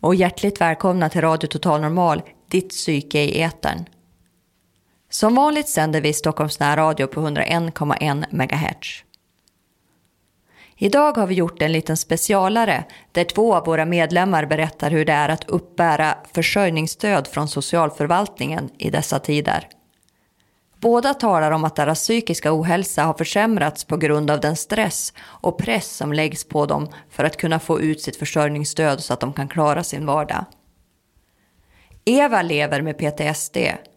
och hjärtligt välkomna till Radio Total Normal, ditt psyke i etern. Som vanligt sänder vi Stockholms närradio på 101,1 MHz. Idag har vi gjort en liten specialare där två av våra medlemmar berättar hur det är att uppbära försörjningsstöd från socialförvaltningen i dessa tider. Båda talar om att deras psykiska ohälsa har försämrats på grund av den stress och press som läggs på dem för att kunna få ut sitt försörjningsstöd så att de kan klara sin vardag. Eva lever med PTSD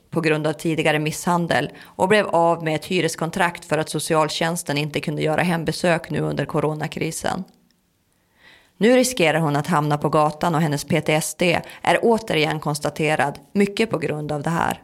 på grund av tidigare misshandel och blev av med ett hyreskontrakt för att socialtjänsten inte kunde göra hembesök nu under coronakrisen. Nu riskerar hon att hamna på gatan och hennes PTSD är återigen konstaterad, mycket på grund av det här.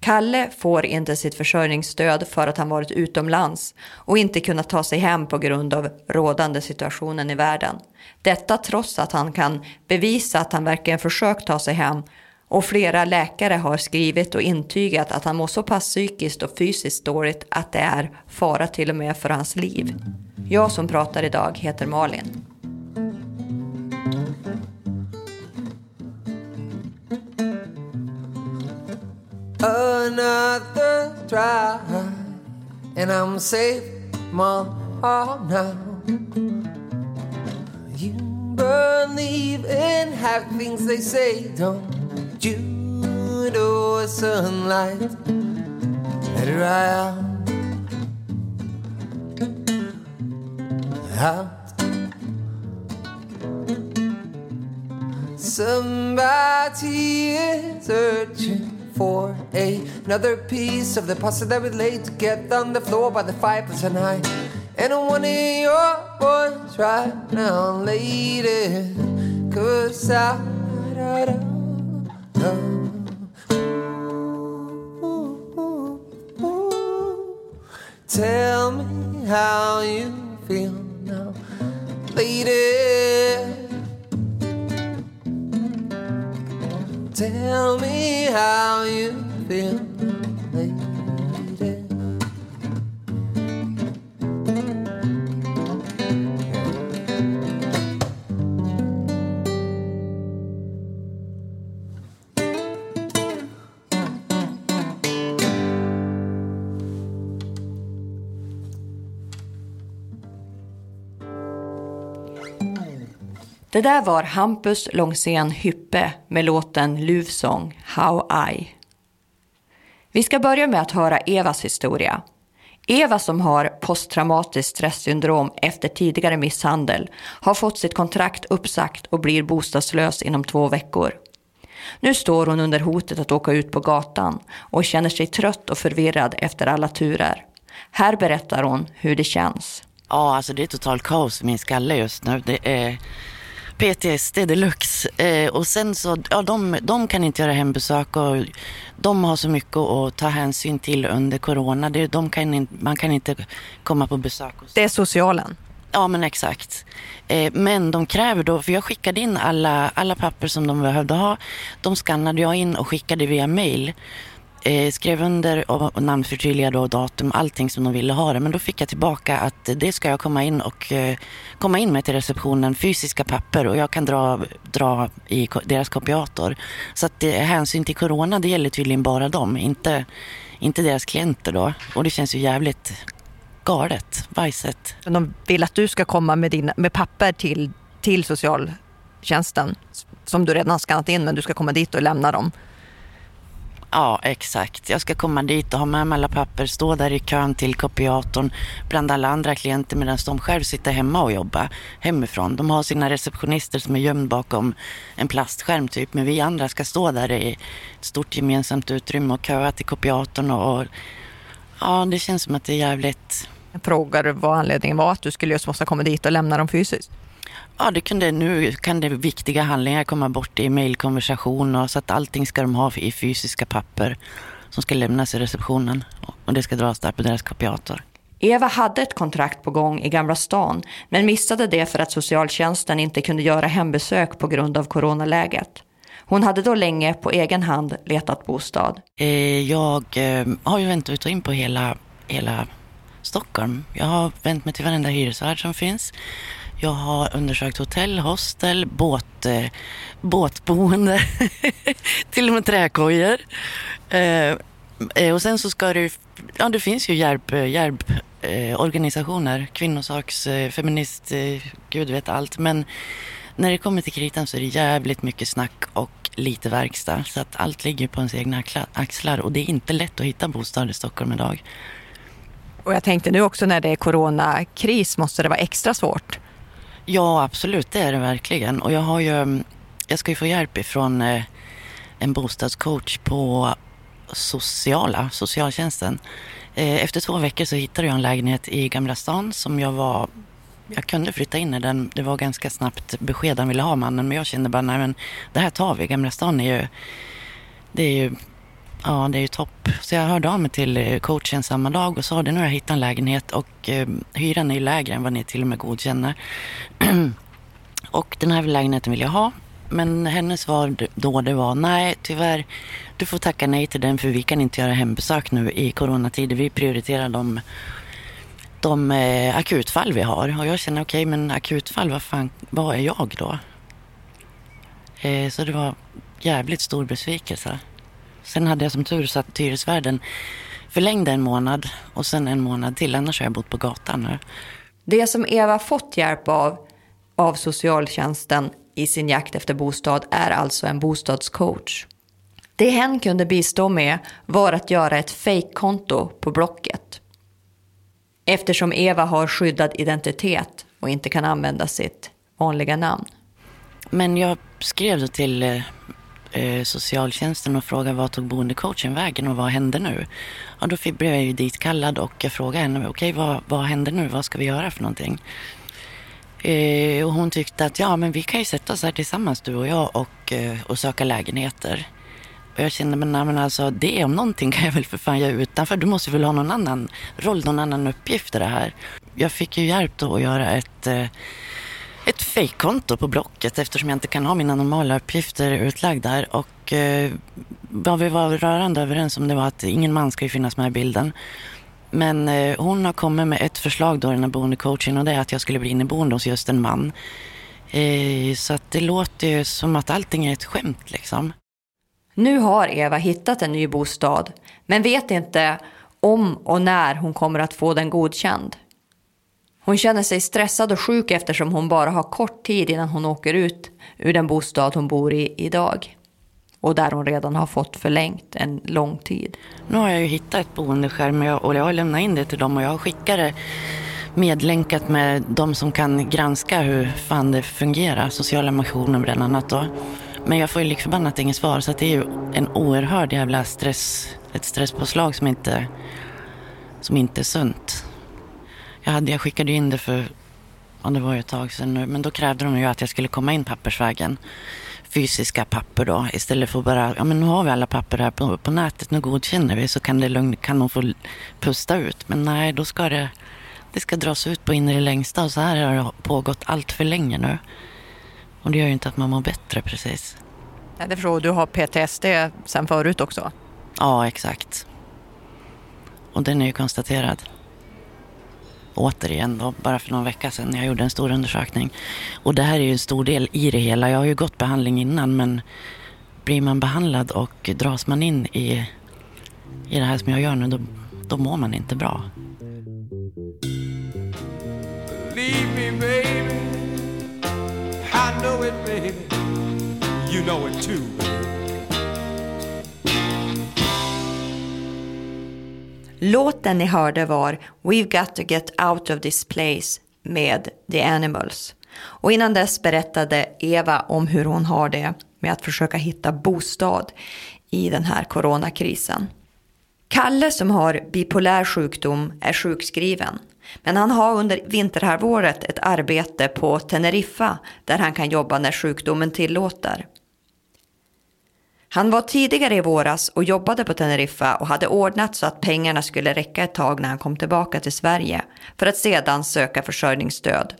Kalle får inte sitt försörjningsstöd för att han varit utomlands och inte kunnat ta sig hem på grund av rådande situationen i världen. Detta trots att han kan bevisa att han verkligen försökt ta sig hem och flera läkare har skrivit och intygat att han mår så pass psykiskt och fysiskt dåligt att det är fara till och med för hans liv. Jag som pratar idag heter Malin. Another try, and I'm safe, Mom, oh now. You believe in half things they say, don't you? Do sunlight, let it dry out. Out. Somebody is searching for a, another piece of the pasta that we laid together on the floor by the fireplace tonight. And I want your voice right now, lady. Cause I, da, da. Tell me how you feel now, lady. Tell me how you feel, Det där var Hampus Långsén Hyppe med låten Luvsång How I. Vi ska börja med att höra Evas historia. Eva som har posttraumatiskt stresssyndrom efter tidigare misshandel har fått sitt kontrakt uppsagt och blir bostadslös inom två veckor. Nu står hon under hotet att åka ut på gatan och känner sig trött och förvirrad efter alla turer. Här berättar hon hur det känns. Ja, alltså det är total kaos i min skalle just nu. Det är PTSD deluxe. Eh, och sen så, ja de, de kan inte göra hembesök och de har så mycket att ta hänsyn till under corona. Det, de kan in, man kan inte komma på besök. Det är socialen. Ja men exakt. Eh, men de kräver då, för jag skickade in alla, alla papper som de behövde ha. De skannade jag in och skickade via mail. Eh, skrev under och, namnförtydligade och datum, allting som de ville ha det. Men då fick jag tillbaka att det ska jag komma in och eh, komma in med till receptionen, fysiska papper och jag kan dra, dra i deras kopiator. Så att det, hänsyn till corona, det gäller tydligen bara dem, inte, inte deras klienter då. Och det känns ju jävligt galet, bajset. Men De vill att du ska komma med, din, med papper till, till socialtjänsten som du redan har skannat in men du ska komma dit och lämna dem. Ja, exakt. Jag ska komma dit och ha med mig alla papper, stå där i kön till kopiatorn bland alla andra klienter medan de själv sitter hemma och jobbar hemifrån. De har sina receptionister som är gömd bakom en plastskärm typ, men vi andra ska stå där i ett stort gemensamt utrymme och köa till kopiatorn och, och ja, det känns som att det är jävligt Jag frågade vad anledningen var att du skulle just måste komma dit och lämna dem fysiskt. Ja, det kunde, nu kan det viktiga handlingar komma bort i mejlkonversation och så att allting ska de ha i fysiska papper som ska lämnas i receptionen och det ska dras där på deras kopiator. Eva hade ett kontrakt på gång i Gamla stan men missade det för att socialtjänsten inte kunde göra hembesök på grund av coronaläget. Hon hade då länge på egen hand letat bostad. Eh, jag eh, har ju vänt ut och in på hela, hela Stockholm. Jag har vänt mig till varenda hyresvärd som finns. Jag har undersökt hotell, hostel, båt, eh, båtboende, till och med träkojor. Eh, eh, och sen så ska det ja det finns ju hjälp, hjälp eh, organisationer, kvinnosaks, eh, feminist, eh, gud vet allt. Men när det kommer till kritan så är det jävligt mycket snack och lite verkstad. Så att allt ligger på ens egna axlar och det är inte lätt att hitta bostad i Stockholm idag. Och jag tänkte nu också när det är coronakris måste det vara extra svårt. Ja, absolut, det är det verkligen. Och jag har ju, mm, jag ska ju få hjälp ifrån eh, en bostadscoach på sociala, socialtjänsten. Eh, efter två veckor så hittade jag en lägenhet i Gamla stan som jag var jag kunde flytta in i den. Det var ganska snabbt besked han ville ha mannen. Men jag kände bara, nej men det här tar vi. Gamla stan är ju, det är ju, ja det är ju topp. Så jag hörde av mig till eh, coachen samma dag och sa det, nu har jag hittat en lägenhet och eh, hyran är ju lägre än vad ni till och med godkänner. och den här lägenheten vill jag ha. Men hennes svar då det var nej, tyvärr, du får tacka nej till den för vi kan inte göra hembesök nu i coronatider. Vi prioriterar de, de eh, akutfall vi har. Och jag känner okej, okay, men akutfall, vad fan, vad är jag då? Eh, så det var jävligt stor besvikelse. Sen hade jag som tur så att hyresvärden förlängde en månad och sen en månad till. Annars har jag bott på gatan nu. Det som Eva fått hjälp av, av socialtjänsten i sin jakt efter bostad är alltså en bostadscoach. Det hen kunde bistå med var att göra ett fejkkonto på Blocket. Eftersom Eva har skyddad identitet och inte kan använda sitt vanliga namn. Men jag skrev då till eh, socialtjänsten och frågade vad tog boendecoachen vägen och vad hände nu? Ja, då blev jag ju ditkallad och jag frågade henne, okej okay, vad, vad händer nu? Vad ska vi göra för någonting? Eh, och hon tyckte att ja, men vi kan ju sätta oss här tillsammans du och jag och, eh, och söka lägenheter. Och jag kände, men, nej, men alltså det om någonting kan jag väl för fan göra utanför. Du måste väl ha någon annan roll, någon annan uppgift i det här. Jag fick ju hjälp då att göra ett, eh, ett fejkkonto på Blocket eftersom jag inte kan ha mina normala uppgifter utlagda där. Och eh, vad vi var rörande överens om det var att ingen man ska ju finnas med i bilden. Men eh, hon har kommit med ett förslag då, den här boendecoachen och det är att jag skulle bli inneboende hos just en man. Eh, så att det låter ju som att allting är ett skämt liksom. Nu har Eva hittat en ny bostad, men vet inte om och när hon kommer att få den godkänd. Hon känner sig stressad och sjuk eftersom hon bara har kort tid innan hon åker ut ur den bostad hon bor i idag. Och där hon redan har fått förlängt en lång tid. Nu har jag ju hittat ett boendeskärm och jag har lämnat in det till dem och jag har skickat det medlänkat med de som kan granska hur fan det fungerar, sociala missionen bland annat då. Men jag får ju likförbannat inget svar så det är ju en oerhörd jävla stress, ett stresspåslag som inte, som inte är sunt. Jag, hade, jag skickade in det för, ja det var ju ett tag sedan nu, men då krävde de ju att jag skulle komma in pappersvägen. Fysiska papper då, istället för bara, ja men nu har vi alla papper här på, på nätet, nu godkänner vi så kan, det lugn, kan de få pusta ut. Men nej, då ska det, det ska dras ut på in i det längsta och så här har det pågått allt för länge nu. Och det gör ju inte att man mår bättre precis. Ja, det förstår du har PTSD sen förut också? Ja, exakt. Och den är ju konstaterad. Återigen då, bara för någon vecka sedan när jag gjorde en stor undersökning. Och det här är ju en stor del i det hela. Jag har ju gått behandling innan men blir man behandlad och dras man in i, i det här som jag gör nu då, då mår man inte bra. Leave me baby I know it baby You know it too. Låten ni hörde var We've got to get out of this place med The Animals. Och innan dess berättade Eva om hur hon har det med att försöka hitta bostad i den här coronakrisen. Kalle som har bipolär sjukdom är sjukskriven. Men han har under vinterhalvåret ett arbete på Teneriffa där han kan jobba när sjukdomen tillåter. Han var tidigare i våras och jobbade på Teneriffa och hade ordnat så att pengarna skulle räcka ett tag när han kom tillbaka till Sverige för att sedan söka försörjningsstöd.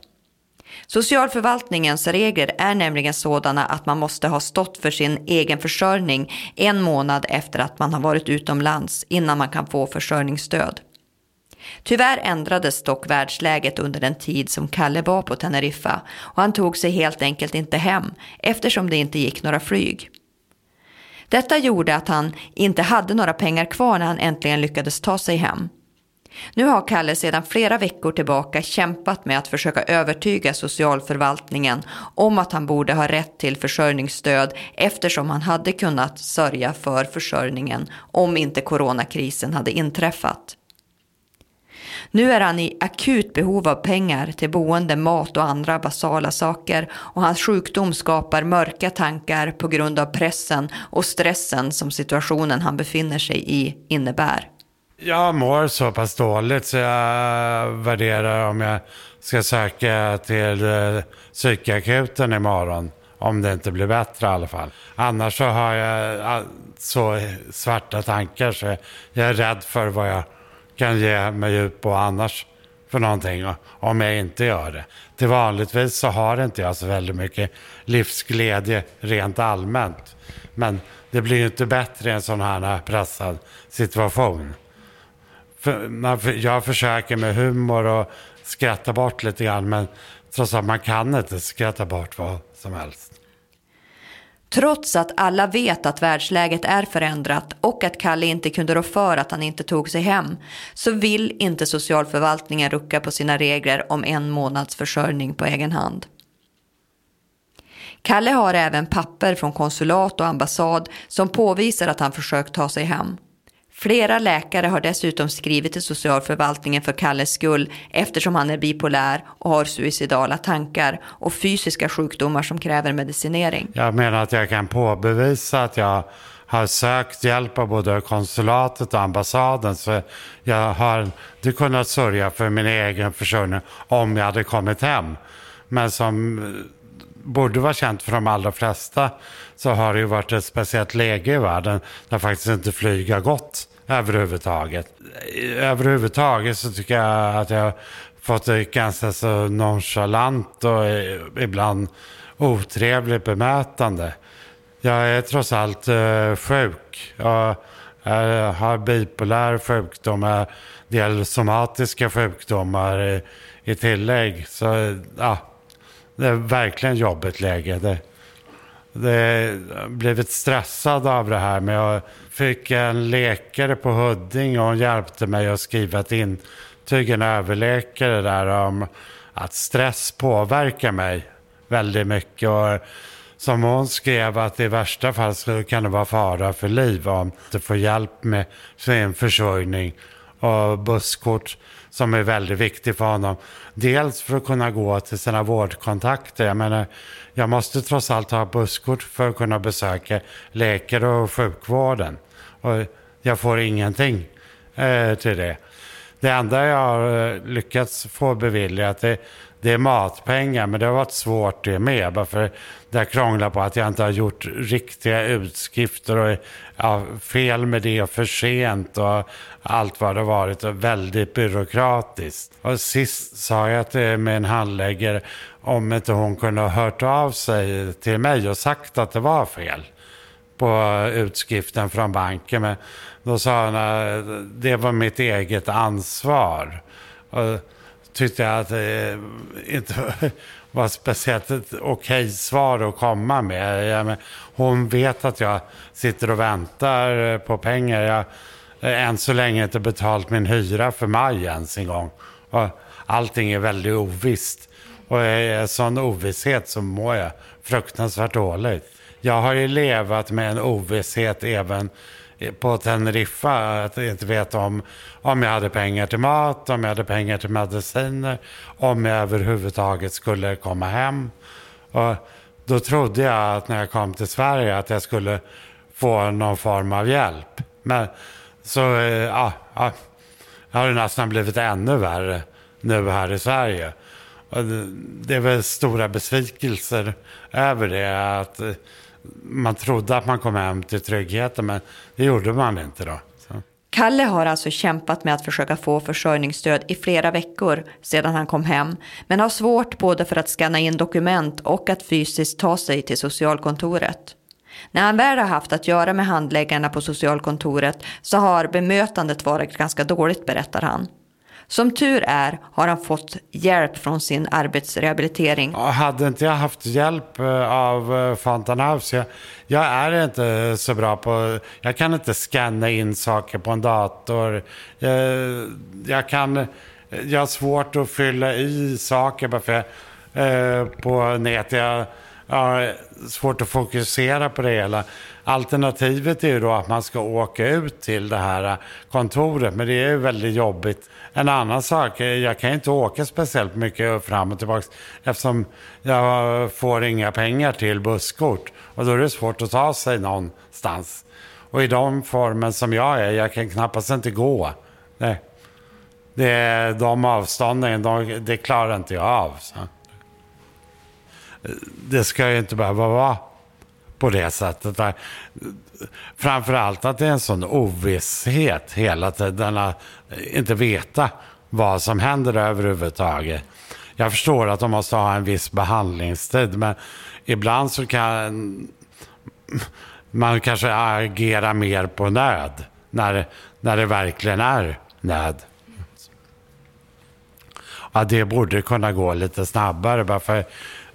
Socialförvaltningens regler är nämligen sådana att man måste ha stått för sin egen försörjning en månad efter att man har varit utomlands innan man kan få försörjningsstöd. Tyvärr ändrades dock världsläget under den tid som Kalle var på Teneriffa och han tog sig helt enkelt inte hem eftersom det inte gick några flyg. Detta gjorde att han inte hade några pengar kvar när han äntligen lyckades ta sig hem. Nu har Kalle sedan flera veckor tillbaka kämpat med att försöka övertyga socialförvaltningen om att han borde ha rätt till försörjningsstöd eftersom han hade kunnat sörja för försörjningen om inte coronakrisen hade inträffat. Nu är han i akut behov av pengar till boende, mat och andra basala saker och hans sjukdom skapar mörka tankar på grund av pressen och stressen som situationen han befinner sig i innebär. Jag mår så pass dåligt så jag värderar om jag ska söka till eh, psykakuten imorgon. Om det inte blir bättre i alla fall. Annars så har jag eh, så svarta tankar så jag är rädd för vad jag kan ge mig ut på annars för någonting om jag inte gör det. Till vanligtvis så har inte jag så väldigt mycket livsglädje rent allmänt. Men det blir ju inte bättre i en sån här pressad situation. För, jag försöker med humor och skratta bort lite grann men trots att man kan inte skratta bort vad som helst. Trots att alla vet att världsläget är förändrat och att Kalle inte kunde rå för att han inte tog sig hem så vill inte socialförvaltningen rucka på sina regler om en månads försörjning på egen hand. Kalle har även papper från konsulat och ambassad som påvisar att han försökt ta sig hem. Flera läkare har dessutom skrivit till socialförvaltningen för Kalles skull eftersom han är bipolär och har suicidala tankar och fysiska sjukdomar som kräver medicinering. Jag menar att jag kan påbevisa att jag har sökt hjälp av både konsulatet och ambassaden så jag har inte kunnat sörja för min egen försörjning om jag hade kommit hem. Men som borde vara känt för de allra flesta så har det ju varit ett speciellt läge i världen där faktiskt inte flyg har gått överhuvudtaget. Överhuvudtaget så tycker jag att jag har fått ett ganska så nonchalant och ibland otrevligt bemötande. Jag är trots allt eh, sjuk. Jag, jag eh, har bipolär sjukdom, eh, en del somatiska sjukdomar i, i tillägg. Så ja, det är verkligen jobbigt läge. Det, det blivit stressad av det här. Men jag fick en läkare på Hudding och hon hjälpte mig att skriva ett intyg, en överläkare där om att stress påverkar mig väldigt mycket. Och som hon skrev att i värsta fall så kan det vara fara för liv om du får hjälp med sin försörjning och busskort som är väldigt viktig för honom. Dels för att kunna gå till sina vårdkontakter. Jag menar, jag måste trots allt ha busskort för att kunna besöka läkare och sjukvården. Och jag får ingenting eh, till det. Det enda jag har eh, lyckats få beviljat är det är matpengar, men det har varit svårt det med. Bara för det har krånglat på att jag inte har gjort riktiga utskrifter och ja, fel med det och för sent och allt vad det har varit och väldigt byråkratiskt. Och sist sa jag till min handläggare om inte hon kunde ha hört av sig till mig och sagt att det var fel på utskriften från banken. Men då sa hon att det var mitt eget ansvar. Och tyckte jag att det inte var speciellt ett okej svar att komma med. Hon vet att jag sitter och väntar eh, på pengar. Jag har än så länge inte betalt min hyra för maj ens en gång. Och allting är väldigt ovisst. Och i sån ovisshet så mår jag fruktansvärt dåligt. Jag har ju levat med en ovisshet även Eh, på Teneriffa. Att jag inte vet om, om jag hade pengar till mat, om jag hade pengar till mediciner, om jag överhuvudtaget skulle komma hem. Och då trodde jag att när jag kom till Sverige att jag skulle få någon form av hjälp. Men så, eh, ja, ja, det har nästan blivit ännu värre nu här i Sverige. Och det är väl stora besvikelser över det. Att eh, man trodde att man kom hem till tryggheten men det gjorde man inte då. Så. Kalle har alltså kämpat med att försöka få försörjningsstöd i flera veckor sedan han kom hem, men har svårt både för att skanna in dokument och att fysiskt ta sig till socialkontoret. När han väl har haft att göra med handläggarna på socialkontoret så har bemötandet varit ganska dåligt, berättar han. Som tur är har han fått hjälp från sin arbetsrehabilitering. Hade inte jag haft hjälp eh, av eh, Fountain House, jag, jag är inte så bra på, jag kan inte scanna in saker på en dator. Jag, jag kan, jag har svårt att fylla i saker bara för jag, på nätet. Jag, har svårt att fokusera på det hela. Alternativet är ju då att man ska åka ut till det här kontoret, men det är ju väldigt jobbigt. En annan sak, jag kan inte åka speciellt mycket fram och tillbaka eftersom jag får inga pengar till busskort. Och då är det svårt att ta sig någonstans. Och i de formen som jag är, jag kan knappast inte gå. Nej. Det är de avstånden, de, det klarar inte jag av. Så. Det ska ju inte behöva vara på det sättet. Framförallt att det är en sån ovisshet hela tiden. Att inte veta vad som händer överhuvudtaget. Jag förstår att de måste ha en viss behandlingstid, men ibland så kan man kanske agera mer på nöd när, när det verkligen är nöd. Ja, det borde kunna gå lite snabbare. Bara för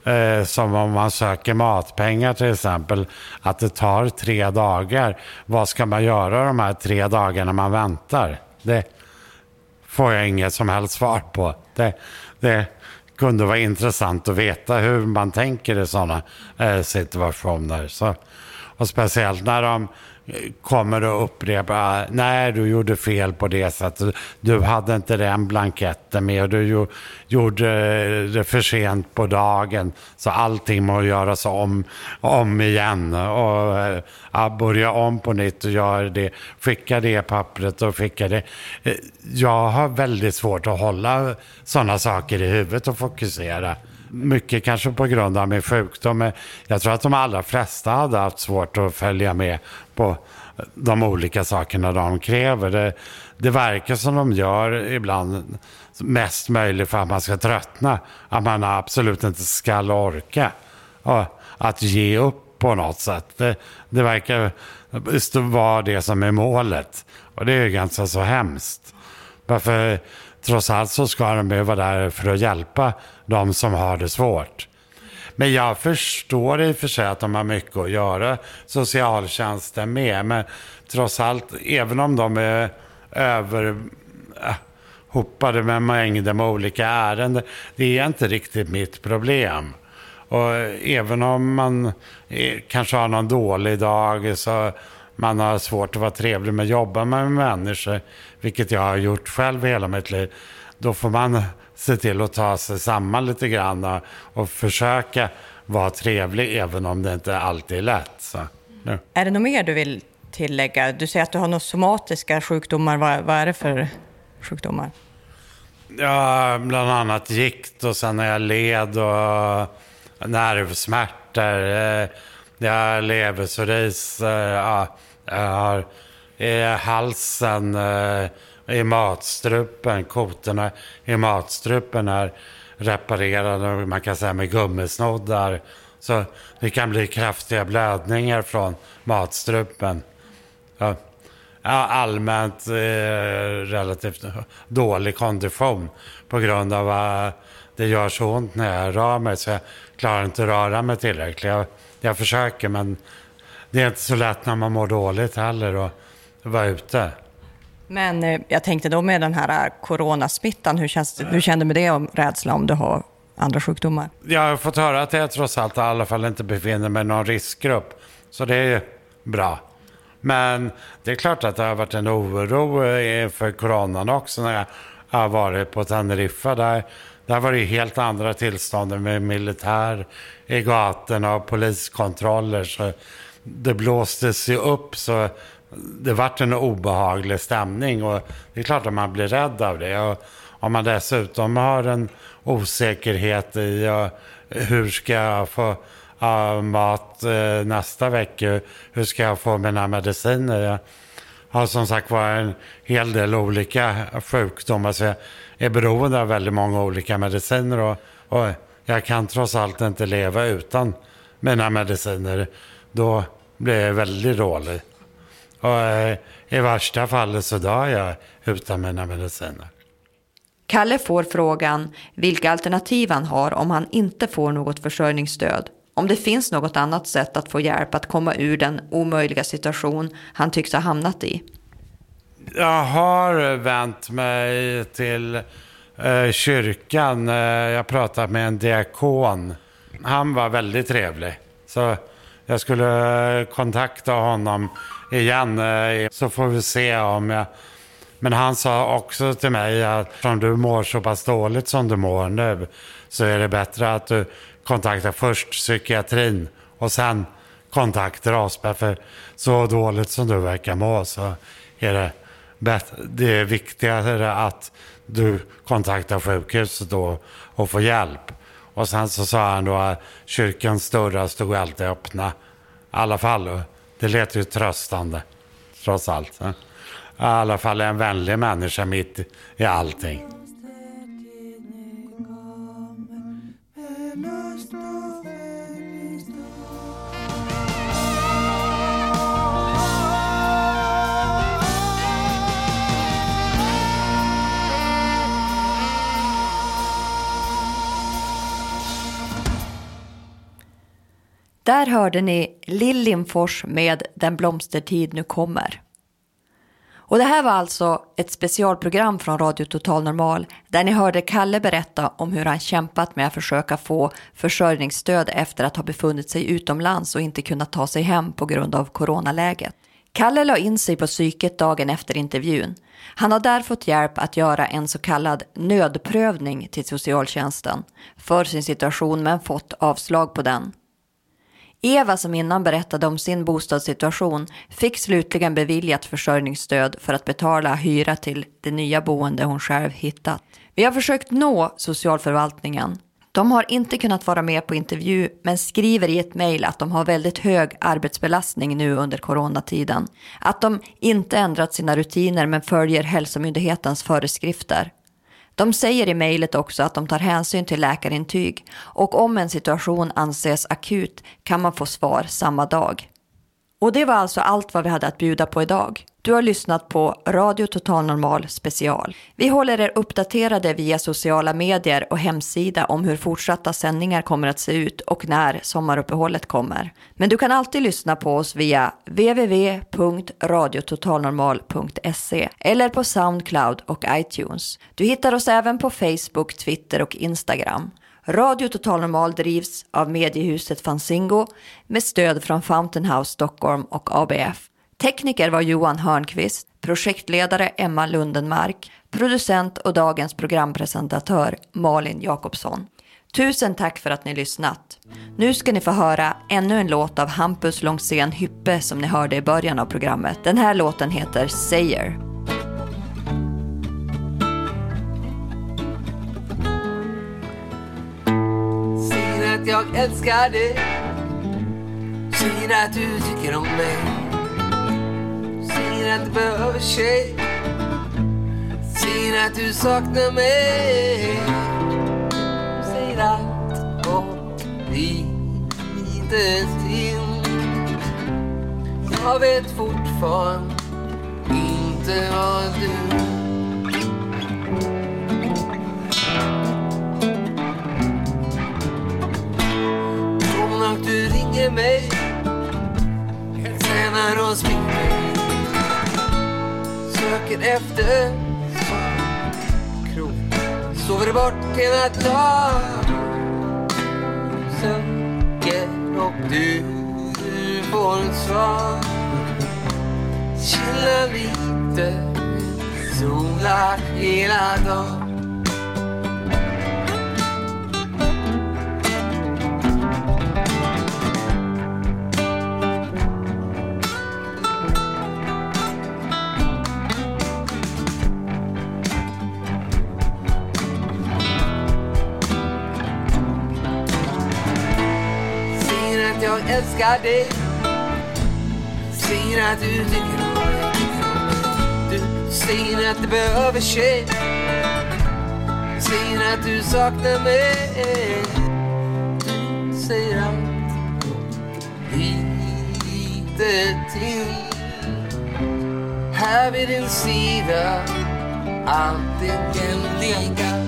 Eh, som om man söker matpengar till exempel, att det tar tre dagar. Vad ska man göra de här tre dagarna man väntar? Det får jag inget som helst svar på. Det, det kunde vara intressant att veta hur man tänker i sådana eh, situationer. Så, och speciellt när de kommer att upprepa, nej du gjorde fel på det sättet, du hade inte den blanketten med och du gjorde det för sent på dagen så allting må göras om, om igen och ja, börja om på nytt och göra det, skicka det pappret och skicka det. Eh, jag har väldigt svårt att hålla sådana saker i huvudet och fokusera. Mycket kanske på grund av min sjukdom. Jag tror att de allra flesta hade haft svårt att följa med på de olika sakerna de kräver. Det, det verkar som de gör ibland mest möjligt för att man ska tröttna. Att man absolut inte ska orka. Och att ge upp på något sätt. Det, det verkar vara det som är målet. Och det är ganska så hemskt. Varför trots allt så ska de ju vara där för att hjälpa de som har det svårt. Men jag förstår i och för sig att de har mycket att göra, socialtjänsten med. Men trots allt, även om de är överhopade äh, med mängder med olika ärenden, det är inte riktigt mitt problem. Och även om man eh, kanske har någon dålig dag så man har svårt att vara trevlig med jobba med människor, vilket jag har gjort själv hela mitt liv, då får man se till att ta sig samman lite grann och försöka vara trevlig även om det inte alltid är lätt. Så, nu. Är det något mer du vill tillägga? Du säger att du har några somatiska sjukdomar. Vad, vad är det för sjukdomar? Ja, bland annat gikt och sen har jag led och nervsmärtor. Eh, jag har leverpsoris. Eh, ja, jag har i halsen eh, i matstrupen, kotorna i matstrupen är reparerade, man kan säga med gummisnoddar. Så det kan bli kraftiga blödningar från matstrupen. Ja, allmänt eh, relativt dålig kondition på grund av att det gör så ont när jag rör mig så jag klarar inte att röra mig tillräckligt. Jag, jag försöker men det är inte så lätt när man mår dåligt heller Och vara ute. Men eh, jag tänkte då med den här eh, coronasmittan, hur, känns hur kände du med det om rädsla om du har andra sjukdomar? Jag har fått höra att jag trots allt i alla fall inte befinner mig i någon riskgrupp. Så det är bra. Men det är klart att det har varit en oro eh, inför coronan också när jag har varit på Teneriffa. Där, där var det helt andra tillstånd med militär i gatorna och poliskontroller. Så det blåstes ju upp så det vart en obehaglig stämning och det är klart att man blir rädd av det. Och, om man dessutom har en osäkerhet i hur ska jag få uh, mat uh, nästa vecka, hur ska jag få mina mediciner. Jag har som sagt var en hel del olika sjukdomar så jag är beroende av väldigt många olika mediciner och, och jag kan trots allt inte leva utan mina mediciner. Då blir jag väldigt dålig. Och eh, i värsta fallet så dör jag utan mina mediciner. Kalle får frågan vilka alternativ han har om han inte får något försörjningsstöd. Om det finns något annat sätt att få hjälp att komma ur den omöjliga situation han tycks ha hamnat i. Jag har vänt mig till eh, kyrkan. Eh, jag pratade med en diakon. Han var väldigt trevlig. Så jag skulle kontakta honom igen så får vi se om jag... Men han sa också till mig att om du mår så pass dåligt som du mår nu så är det bättre att du kontaktar först psykiatrin och sen kontaktar oss. För så dåligt som du verkar må så är det, bättre, det är viktigare att du kontaktar sjukhuset då och får hjälp. Och sen så sa han då att kyrkans dörrar stod alltid öppna. I alla fall. Det lät ju tröstande. Trots allt. I alla fall en vänlig människa mitt i allting. Där hörde ni Lillinfors med Den blomstertid nu kommer. Och det här var alltså ett specialprogram från Radio Total Normal där ni hörde Kalle berätta om hur han kämpat med att försöka få försörjningsstöd efter att ha befunnit sig utomlands och inte kunnat ta sig hem på grund av coronaläget. Kalle la in sig på psyket dagen efter intervjun. Han har där fått hjälp att göra en så kallad nödprövning till socialtjänsten för sin situation men fått avslag på den. Eva som innan berättade om sin bostadssituation fick slutligen beviljat försörjningsstöd för att betala hyra till det nya boende hon själv hittat. Vi har försökt nå socialförvaltningen. De har inte kunnat vara med på intervju men skriver i ett mejl att de har väldigt hög arbetsbelastning nu under coronatiden. Att de inte ändrat sina rutiner men följer Hälsomyndighetens föreskrifter. De säger i mejlet också att de tar hänsyn till läkarintyg och om en situation anses akut kan man få svar samma dag. Och det var alltså allt vad vi hade att bjuda på idag. Du har lyssnat på Radio Total Normal special. Vi håller er uppdaterade via sociala medier och hemsida om hur fortsatta sändningar kommer att se ut och när sommaruppehållet kommer. Men du kan alltid lyssna på oss via www.radiototalnormal.se eller på Soundcloud och iTunes. Du hittar oss även på Facebook, Twitter och Instagram. Radio Total Normal drivs av mediehuset Fanzingo med stöd från Fountain House Stockholm och ABF. Tekniker var Johan Hörnqvist, projektledare Emma Lundenmark, producent och dagens programpresentatör Malin Jakobsson. Tusen tack för att ni lyssnat. Nu ska ni få höra ännu en låt av Hampus Långsén Hyppe som ni hörde i början av programmet. Den här låten heter Sayer. Jag älskar dig. Säger att du tycker om mig. Säger att du behöver tjej. Säger att du saknar mig. Säger allt och lite till Jag vet fortfarande inte vad du du ringer mig Tränar och springer Söker efter krok Sover bort hela dagen Söker och du får ett svar. Chilla lite Sola hela dagen. Jag älskar dig. Säger att du tycker om mig. Du säger att det behöver ske. Säger att du saknar mig. Du säger allt lite till. Här vid din sida allt Alltid jämlika